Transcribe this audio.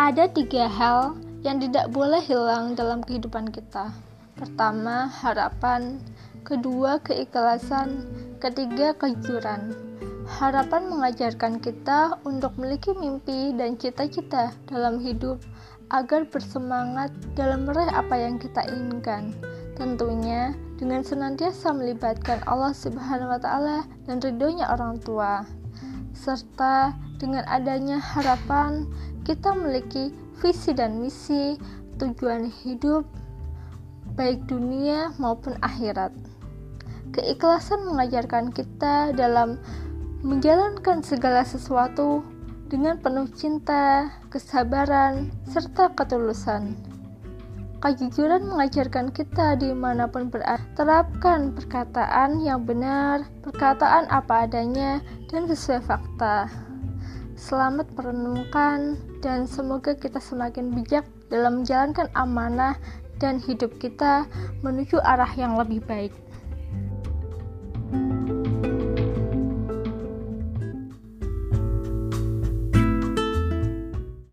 Ada tiga hal yang tidak boleh hilang dalam kehidupan kita. Pertama, harapan. Kedua, keikhlasan. Ketiga, kejujuran. Harapan mengajarkan kita untuk memiliki mimpi dan cita-cita dalam hidup agar bersemangat dalam meraih apa yang kita inginkan. Tentunya dengan senantiasa melibatkan Allah Subhanahu wa taala dan ridhonya orang tua. Serta dengan adanya harapan kita memiliki visi dan misi, tujuan hidup, baik dunia maupun akhirat. Keikhlasan mengajarkan kita dalam menjalankan segala sesuatu dengan penuh cinta, kesabaran, serta ketulusan. Kejujuran mengajarkan kita di mana pun berada, terapkan perkataan yang benar, perkataan apa adanya, dan sesuai fakta. Selamat merenungkan, dan semoga kita semakin bijak dalam menjalankan amanah dan hidup kita menuju arah yang lebih baik. thank you